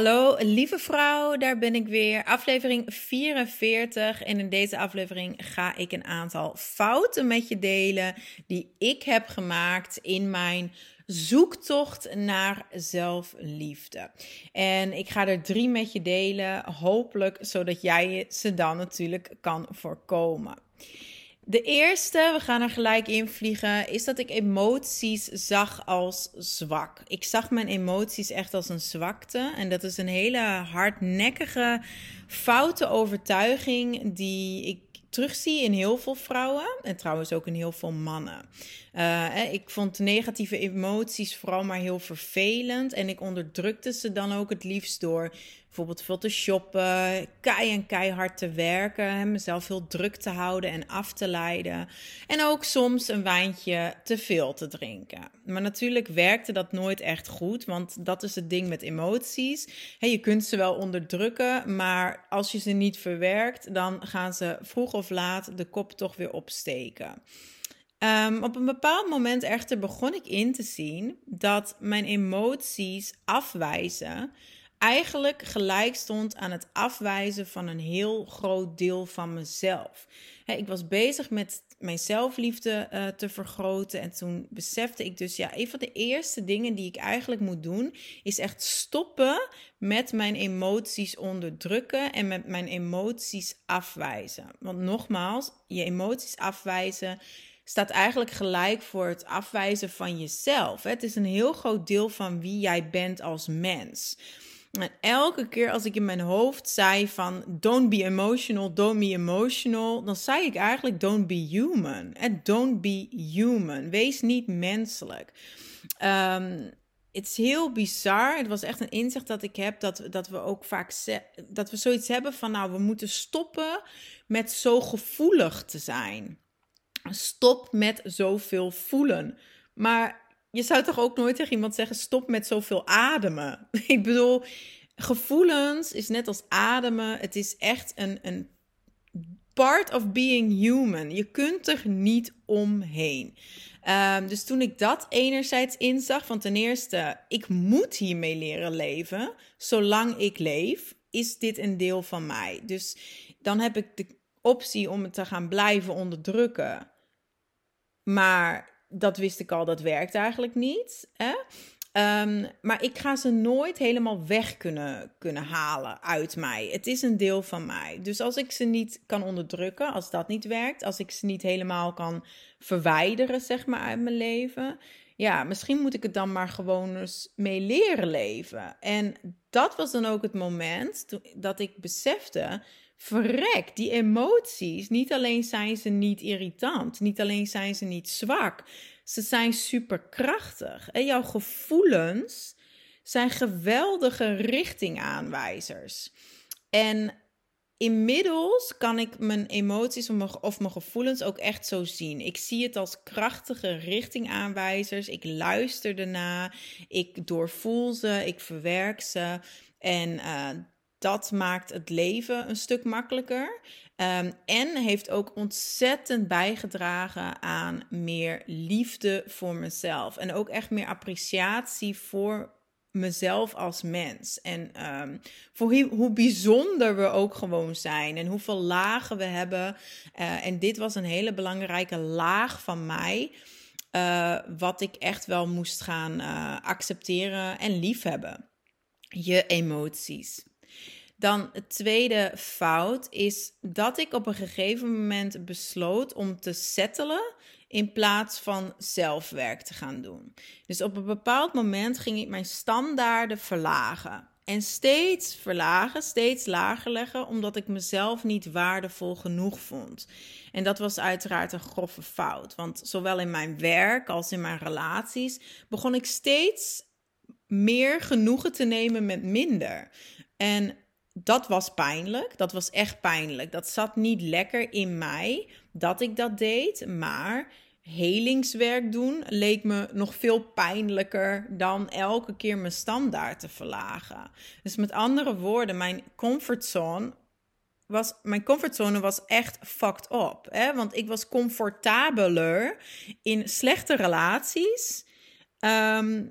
Hallo lieve vrouw, daar ben ik weer. Aflevering 44 en in deze aflevering ga ik een aantal fouten met je delen die ik heb gemaakt in mijn zoektocht naar zelfliefde. En ik ga er drie met je delen, hopelijk zodat jij ze dan natuurlijk kan voorkomen. De eerste, we gaan er gelijk in vliegen, is dat ik emoties zag als zwak. Ik zag mijn emoties echt als een zwakte. En dat is een hele hardnekkige, foute overtuiging die ik terugzie in heel veel vrouwen en trouwens ook in heel veel mannen. Uh, ik vond negatieve emoties vooral maar heel vervelend en ik onderdrukte ze dan ook het liefst door bijvoorbeeld veel te shoppen, kei en keihard te werken, mezelf heel druk te houden en af te leiden. En ook soms een wijntje te veel te drinken. Maar natuurlijk werkte dat nooit echt goed, want dat is het ding met emoties. je kunt ze wel onderdrukken, maar als je ze niet verwerkt, dan gaan ze vroeg of laat de kop toch weer opsteken. Um, op een bepaald moment echter begon ik in te zien dat mijn emoties afwijzen eigenlijk gelijk stond aan het afwijzen van een heel groot deel van mezelf. ik was bezig met mijn zelfliefde uh, te vergroten en toen besefte ik dus, ja, een van de eerste dingen die ik eigenlijk moet doen, is echt stoppen met mijn emoties onderdrukken en met mijn emoties afwijzen. Want nogmaals, je emoties afwijzen staat eigenlijk gelijk voor het afwijzen van jezelf. Het is een heel groot deel van wie jij bent als mens. En elke keer als ik in mijn hoofd zei van don't be emotional, don't be emotional, dan zei ik eigenlijk don't be human. En don't be human. Wees niet menselijk. Het is heel bizar. Het was echt een inzicht dat ik heb dat, dat we ook vaak dat we zoiets hebben van nou, we moeten stoppen met zo gevoelig te zijn. Stop met zoveel voelen. Maar je zou toch ook nooit tegen iemand zeggen: stop met zoveel ademen. Ik bedoel, gevoelens is net als ademen. Het is echt een, een part of being human. Je kunt er niet omheen. Um, dus toen ik dat enerzijds inzag, van ten eerste, ik moet hiermee leren leven. Zolang ik leef, is dit een deel van mij. Dus dan heb ik de optie om het te gaan blijven onderdrukken. Maar dat wist ik al, dat werkt eigenlijk niet. Hè? Um, maar ik ga ze nooit helemaal weg kunnen, kunnen halen uit mij. Het is een deel van mij. Dus als ik ze niet kan onderdrukken, als dat niet werkt, als ik ze niet helemaal kan verwijderen, zeg maar, uit mijn leven. Ja, misschien moet ik het dan maar gewoon eens mee leren leven. En dat was dan ook het moment dat ik besefte verrek, die emoties, niet alleen zijn ze niet irritant, niet alleen zijn ze niet zwak, ze zijn superkrachtig. En jouw gevoelens zijn geweldige richtingaanwijzers. En inmiddels kan ik mijn emoties of mijn gevoelens ook echt zo zien. Ik zie het als krachtige richtingaanwijzers. Ik luister erna, ik doorvoel ze, ik verwerk ze. En uh, dat maakt het leven een stuk makkelijker. Um, en heeft ook ontzettend bijgedragen aan meer liefde voor mezelf. En ook echt meer appreciatie voor mezelf als mens. En um, voor hoe, bijzonder we ook gewoon zijn. En hoeveel lagen we hebben. Uh, en dit was een hele belangrijke laag van mij. Uh, wat ik echt wel moest gaan uh, accepteren en liefhebben. Je emoties. Dan het tweede fout is dat ik op een gegeven moment besloot om te settelen in plaats van zelfwerk te gaan doen. Dus op een bepaald moment ging ik mijn standaarden verlagen. En steeds verlagen, steeds lager leggen, omdat ik mezelf niet waardevol genoeg vond. En dat was uiteraard een grove fout. Want zowel in mijn werk als in mijn relaties begon ik steeds meer genoegen te nemen met minder. En dat was pijnlijk. Dat was echt pijnlijk. Dat zat niet lekker in mij dat ik dat deed. Maar helingswerk doen leek me nog veel pijnlijker dan elke keer mijn standaard te verlagen. Dus met andere woorden, mijn comfortzone was, mijn comfortzone was echt fucked up. Hè? Want ik was comfortabeler in slechte relaties ehm,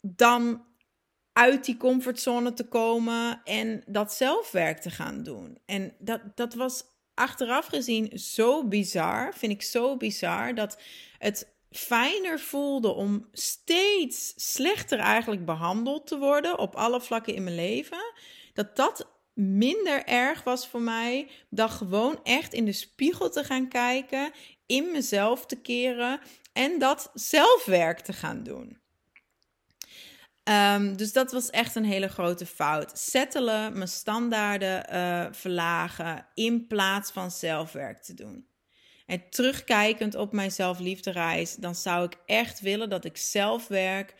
dan uit die comfortzone te komen en dat zelfwerk te gaan doen. En dat, dat was achteraf gezien zo bizar, vind ik zo bizar, dat het fijner voelde om steeds slechter eigenlijk behandeld te worden op alle vlakken in mijn leven. Dat dat minder erg was voor mij dan gewoon echt in de spiegel te gaan kijken, in mezelf te keren en dat zelfwerk te gaan doen. Ehm, dus dat was echt een hele grote fout. Settelen, mijn standaarden uh, verlagen in plaats van zelfwerk te doen. En terugkijkend op mijn zelfliefdereis, dan zou ik echt willen dat ik zelfwerk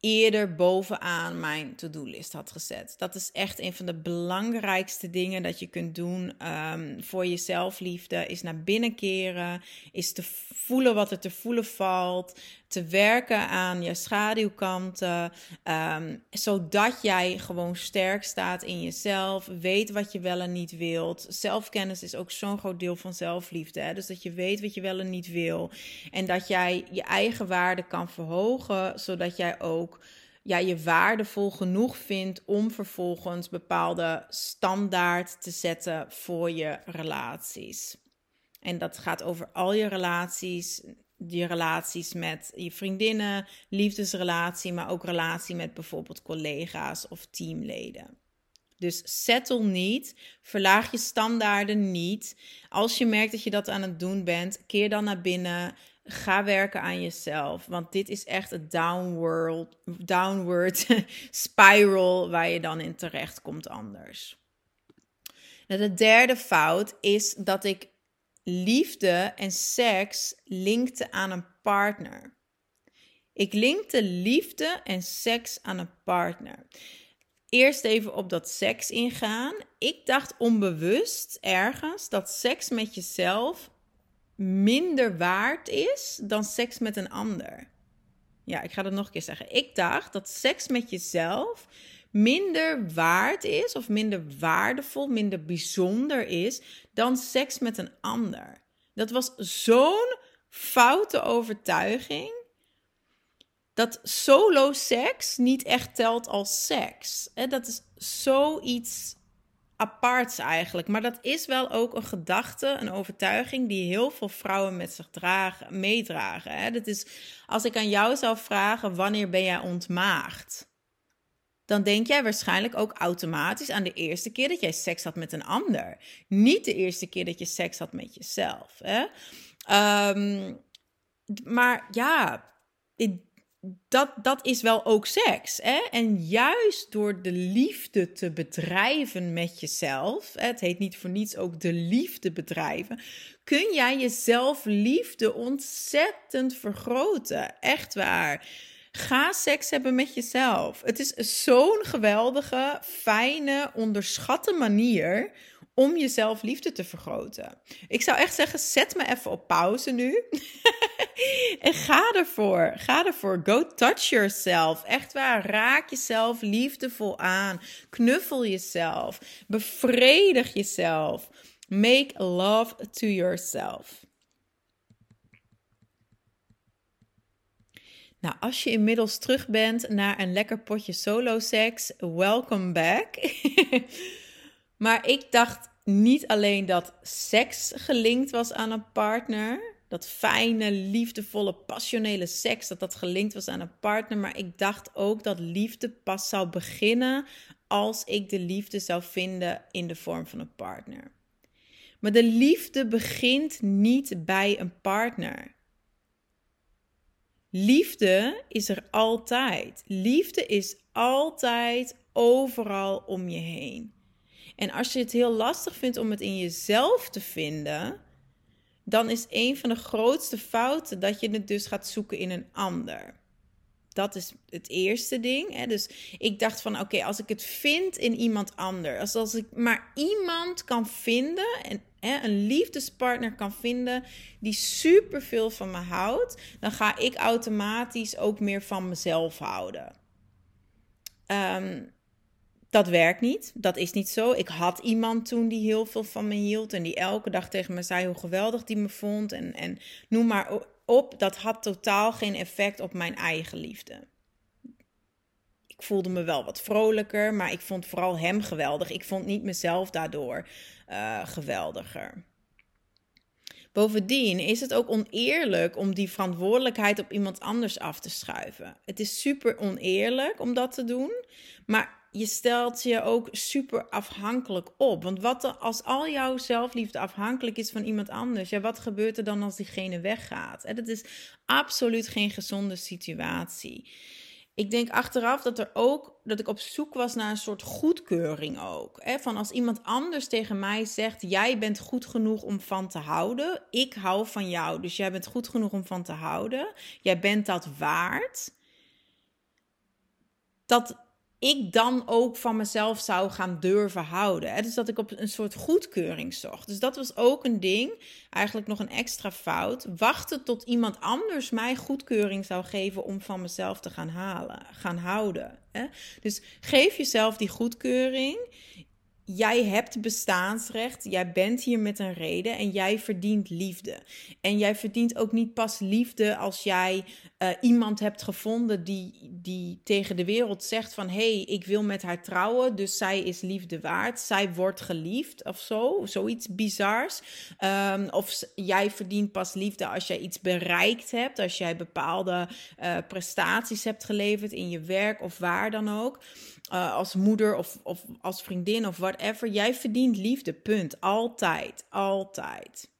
eerder bovenaan mijn to-do-list had gezet. Dat is echt een van de belangrijkste dingen dat je kunt doen um, voor je zelfliefde. Is naar binnen keren, is te voelen wat er te voelen valt, te werken aan je schaduwkanten, um, zodat jij gewoon sterk staat in jezelf, weet wat je wel en niet wilt. Zelfkennis is ook zo'n groot deel van zelfliefde, hè? dus dat je weet wat je wel en niet wil en dat jij je eigen waarde kan verhogen, zodat jij ook ja, je waardevol genoeg vindt om vervolgens bepaalde standaard te zetten voor je relaties. En dat gaat over al je relaties, je relaties met je vriendinnen, liefdesrelatie, maar ook relatie met bijvoorbeeld collega's of teamleden. Dus settle niet, verlaag je standaarden niet. Als je merkt dat je dat aan het doen bent, keer dan naar binnen. Ga werken aan jezelf, want dit is echt een downward, downward spiral waar je dan in terecht komt anders. de derde fout is dat ik liefde en seks linkte aan een partner. Ik linkte liefde en seks aan een partner. Eerst even op dat seks ingaan. Ik dacht onbewust ergens dat seks met jezelf minder waard is dan seks met een ander. Ja, ik ga dat nog een keer zeggen. Ik dacht dat seks met jezelf minder waard is of minder waardevol, minder bijzonder is dan seks met een ander. Dat was zo'n foute overtuiging dat solo seks niet echt telt als seks. Dat is zoiets aparts eigenlijk. Maar dat is wel ook een gedachte, een overtuiging die heel veel vrouwen met zich dragen, meedragen. Dat is als ik aan jou zou vragen: wanneer ben jij ontmaagd? dan denk jij waarschijnlijk ook automatisch aan de eerste keer dat jij seks had met een ander. Niet de eerste keer dat je seks had met jezelf. Hè? Ehm, maar ja, dat, dat is wel ook seks. Hè? En juist door de liefde te bedrijven met jezelf, het heet niet voor niets ook de liefde bedrijven, kun jij jezelf liefde ontzettend vergroten. Echt waar. Ga seks hebben met jezelf. Het is zo'n geweldige, fijne, onderschatte manier om jezelf liefde te vergroten. Ik zou echt zeggen, zet me even op pauze nu. en ga ervoor. Ga ervoor. Go touch yourself. Echt waar. Raak jezelf liefdevol aan. Knuffel jezelf. Bevredig jezelf. Make love to yourself. Nou, als je inmiddels terug bent naar een lekker potje solo seks, welcome back. maar ik dacht niet alleen dat seks gelinkt was aan een partner, dat fijne, liefdevolle, passionele seks, dat dat gelinkt was aan een partner, maar ik dacht ook dat liefde pas zou beginnen als ik de liefde zou vinden in de vorm van een partner. Maar de liefde begint niet bij een partner. Liefde is er altijd. Liefde is altijd overal om je heen. En als je het heel lastig vindt om het in jezelf te vinden, dan is een van de grootste fouten dat je het dus gaat zoeken in een ander. Dat is het eerste ding. Hè? Dus ik dacht van oké, als ik het vind in iemand anders, als, als ik maar iemand kan vinden en hè, een liefdespartner kan vinden die superveel van me houdt, dan ga ik automatisch ook meer van mezelf houden. Ehm, dat werkt niet. Dat is niet zo. Ik had iemand toen die heel veel van me hield en die elke dag tegen me zei hoe geweldig die me vond en, en noem maar op. Dat had totaal geen effect op mijn eigen liefde. Ik voelde me wel wat vrolijker, maar ik vond vooral hem geweldig. Ik vond niet mezelf daardoor uh, geweldiger. Bovendien is het ook oneerlijk om die verantwoordelijkheid op iemand anders af te schuiven. Het is super oneerlijk om dat te doen, maar je stelt je ook super afhankelijk op. Want wat als al jouw zelfliefde afhankelijk is van iemand anders, ja, wat gebeurt er dan als diegene weggaat? En dat is absoluut geen gezonde situatie. Ik denk achteraf dat er ook dat ik op zoek was naar een soort goedkeuring ook. Hè? Van als iemand anders tegen mij zegt: Jij bent goed genoeg om van te houden. Ik hou van jou, dus jij bent goed genoeg om van te houden. Jij bent dat waard. Dat, ik dan ook van mezelf zou gaan durven houden. Hè? Dus dat ik op een soort goedkeuring zocht. Dus dat was ook een ding, eigenlijk nog een extra fout. Wachten tot iemand anders mij goedkeuring zou geven om van mezelf te gaan halen, gaan houden. Hè? Dus geef jezelf die goedkeuring jij hebt bestaansrecht, jij bent hier met een reden en jij verdient liefde. En jij verdient ook niet pas liefde als jij uh, iemand hebt gevonden die, die tegen de wereld zegt van hé, hey, ik wil met haar trouwen, dus zij is liefde waard, zij wordt geliefd of zo, zoiets bizars. Um, of jij verdient pas liefde als jij iets bereikt hebt, als jij bepaalde uh, prestaties hebt geleverd in je werk of waar dan ook. Uh, als moeder of, of als vriendin of whatever. Jij verdient liefde, punt. Altijd, altijd.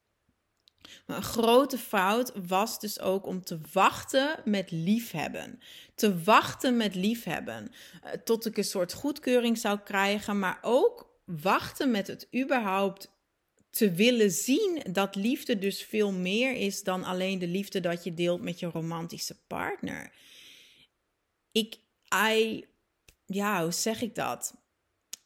Maar een grote fout was dus ook om te wachten met liefhebben. Te wachten met liefhebben. Uh, tot ik een soort goedkeuring zou krijgen, maar ook wachten met het überhaupt te willen zien dat liefde dus veel meer is dan alleen de liefde dat je deelt met je romantische partner. Ik, I ja, hoe zeg ik dat?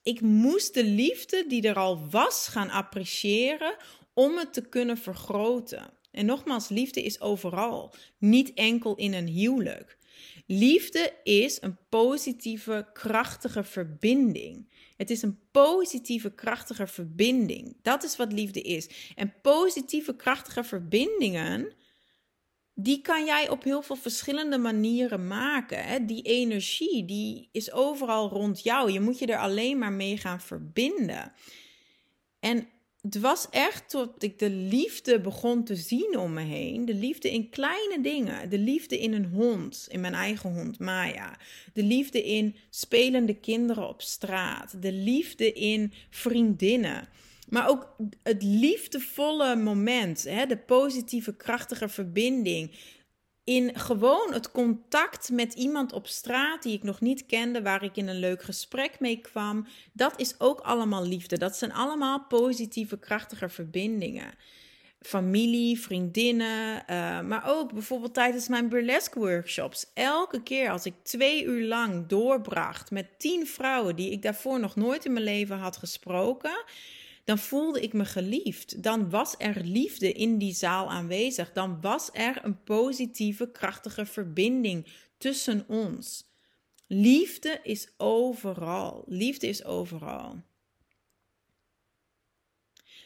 Ik moest de liefde die er al was gaan appreciëren om het te kunnen vergroten. En nogmaals, liefde is overal, niet enkel in een huwelijk. Liefde is een positieve, krachtige verbinding. Het is een positieve, krachtige verbinding. Dat is wat liefde is. En positieve, krachtige verbindingen die kan jij op heel veel verschillende manieren maken. Hè? Die energie, die is overal rond jou. Je moet je er alleen maar mee gaan verbinden. En het was echt tot ik de liefde begon te zien om me heen. De liefde in kleine dingen. De liefde in een hond, in mijn eigen hond Maya. De liefde in spelende kinderen op straat. De liefde in vriendinnen. Maar ook het liefdevolle moment, hè, de positieve, krachtige verbinding. In gewoon het contact met iemand op straat die ik nog niet kende, waar ik in een leuk gesprek mee kwam. Dat is ook allemaal liefde. Dat zijn allemaal positieve, krachtige verbindingen familie, vriendinnen, uh, maar ook bijvoorbeeld tijdens mijn burlesque workshops. Elke keer als ik twee uur lang doorbracht met tien vrouwen die ik daarvoor nog nooit in mijn leven had gesproken, dan voelde ik me geliefd. Dan was er liefde in die zaal aanwezig. Dan was er een positieve, krachtige verbinding tussen ons. Liefde is overal. Liefde is overal.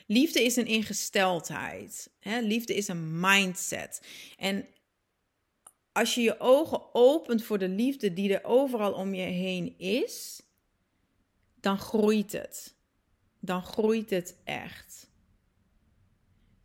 Liefde is een ingesteldheid. Hè? Liefde is een mindset. En als je je ogen opent voor de liefde die er overal om je heen is, dan groeit het dan groeit het echt.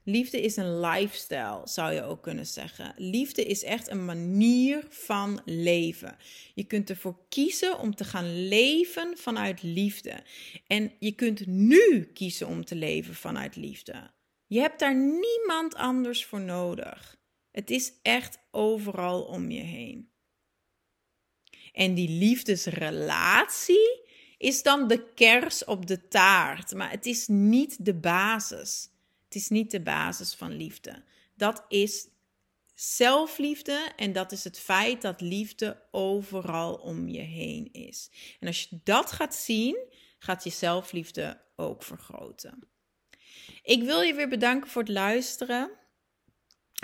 Liefde is een lifestyle, zou je ook kunnen zeggen. Liefde is echt een manier van leven. Je kunt ervoor kiezen om te gaan leven vanuit liefde. En je kunt nu kiezen om te leven vanuit liefde. Je hebt daar niemand anders voor nodig. Het is echt overal om je heen. En die liefdesrelatie, is dan de kers op de taart. Maar het is niet de basis. Het is niet de basis van liefde. Dat is zelfliefde en dat is het feit dat liefde overal om je heen is. En als je dat gaat zien, gaat je zelfliefde ook vergroten. Ik wil je weer bedanken voor het luisteren.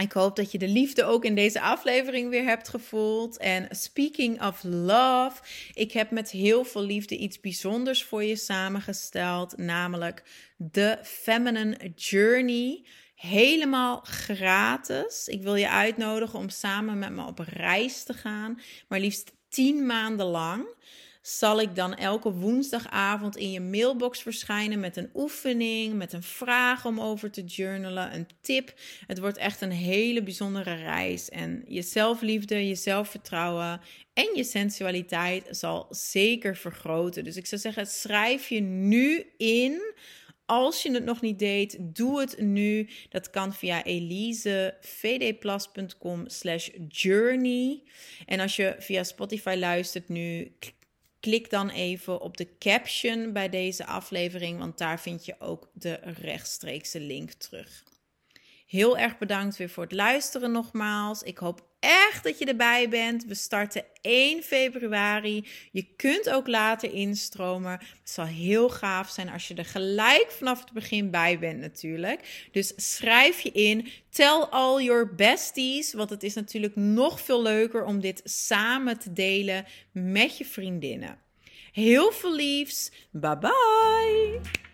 Ik hoop dat je de liefde ook in deze aflevering weer hebt gevoeld. En speaking of love, ik heb met heel veel liefde iets bijzonders voor je samengesteld, namelijk de Feminine Journey. Helemaal gratis. Ik wil je uitnodigen om samen met me op reis te gaan, maar liefst 10 maanden lang zal ik dan elke woensdagavond in je mailbox verschijnen met een oefening, met een vraag om over te journalen, een tip. Het wordt echt een hele bijzondere reis en je zelfliefde, je zelfvertrouwen en je sensualiteit zal zeker vergroten. Dus ik zou zeggen, schrijf je nu in. Als je het nog niet deed, doe het nu. Dat kan via elisevdplas.com slash journey. En als je via Spotify luistert nu, Klik dan even op de caption bij deze aflevering, want daar vind je ook de rechtstreekse link terug. Heel erg bedankt weer voor het luisteren nogmaals. Ik hoop echt dat je erbij bent. We starten 1 februari. Je kunt ook later instromen. Het zal heel gaaf zijn als je er gelijk vanaf het begin bij bent natuurlijk. Dus schrijf je in. Tell all your besties. Want het is natuurlijk nog veel leuker om dit samen te delen met je vriendinnen. Heel veel liefs. Bye bye.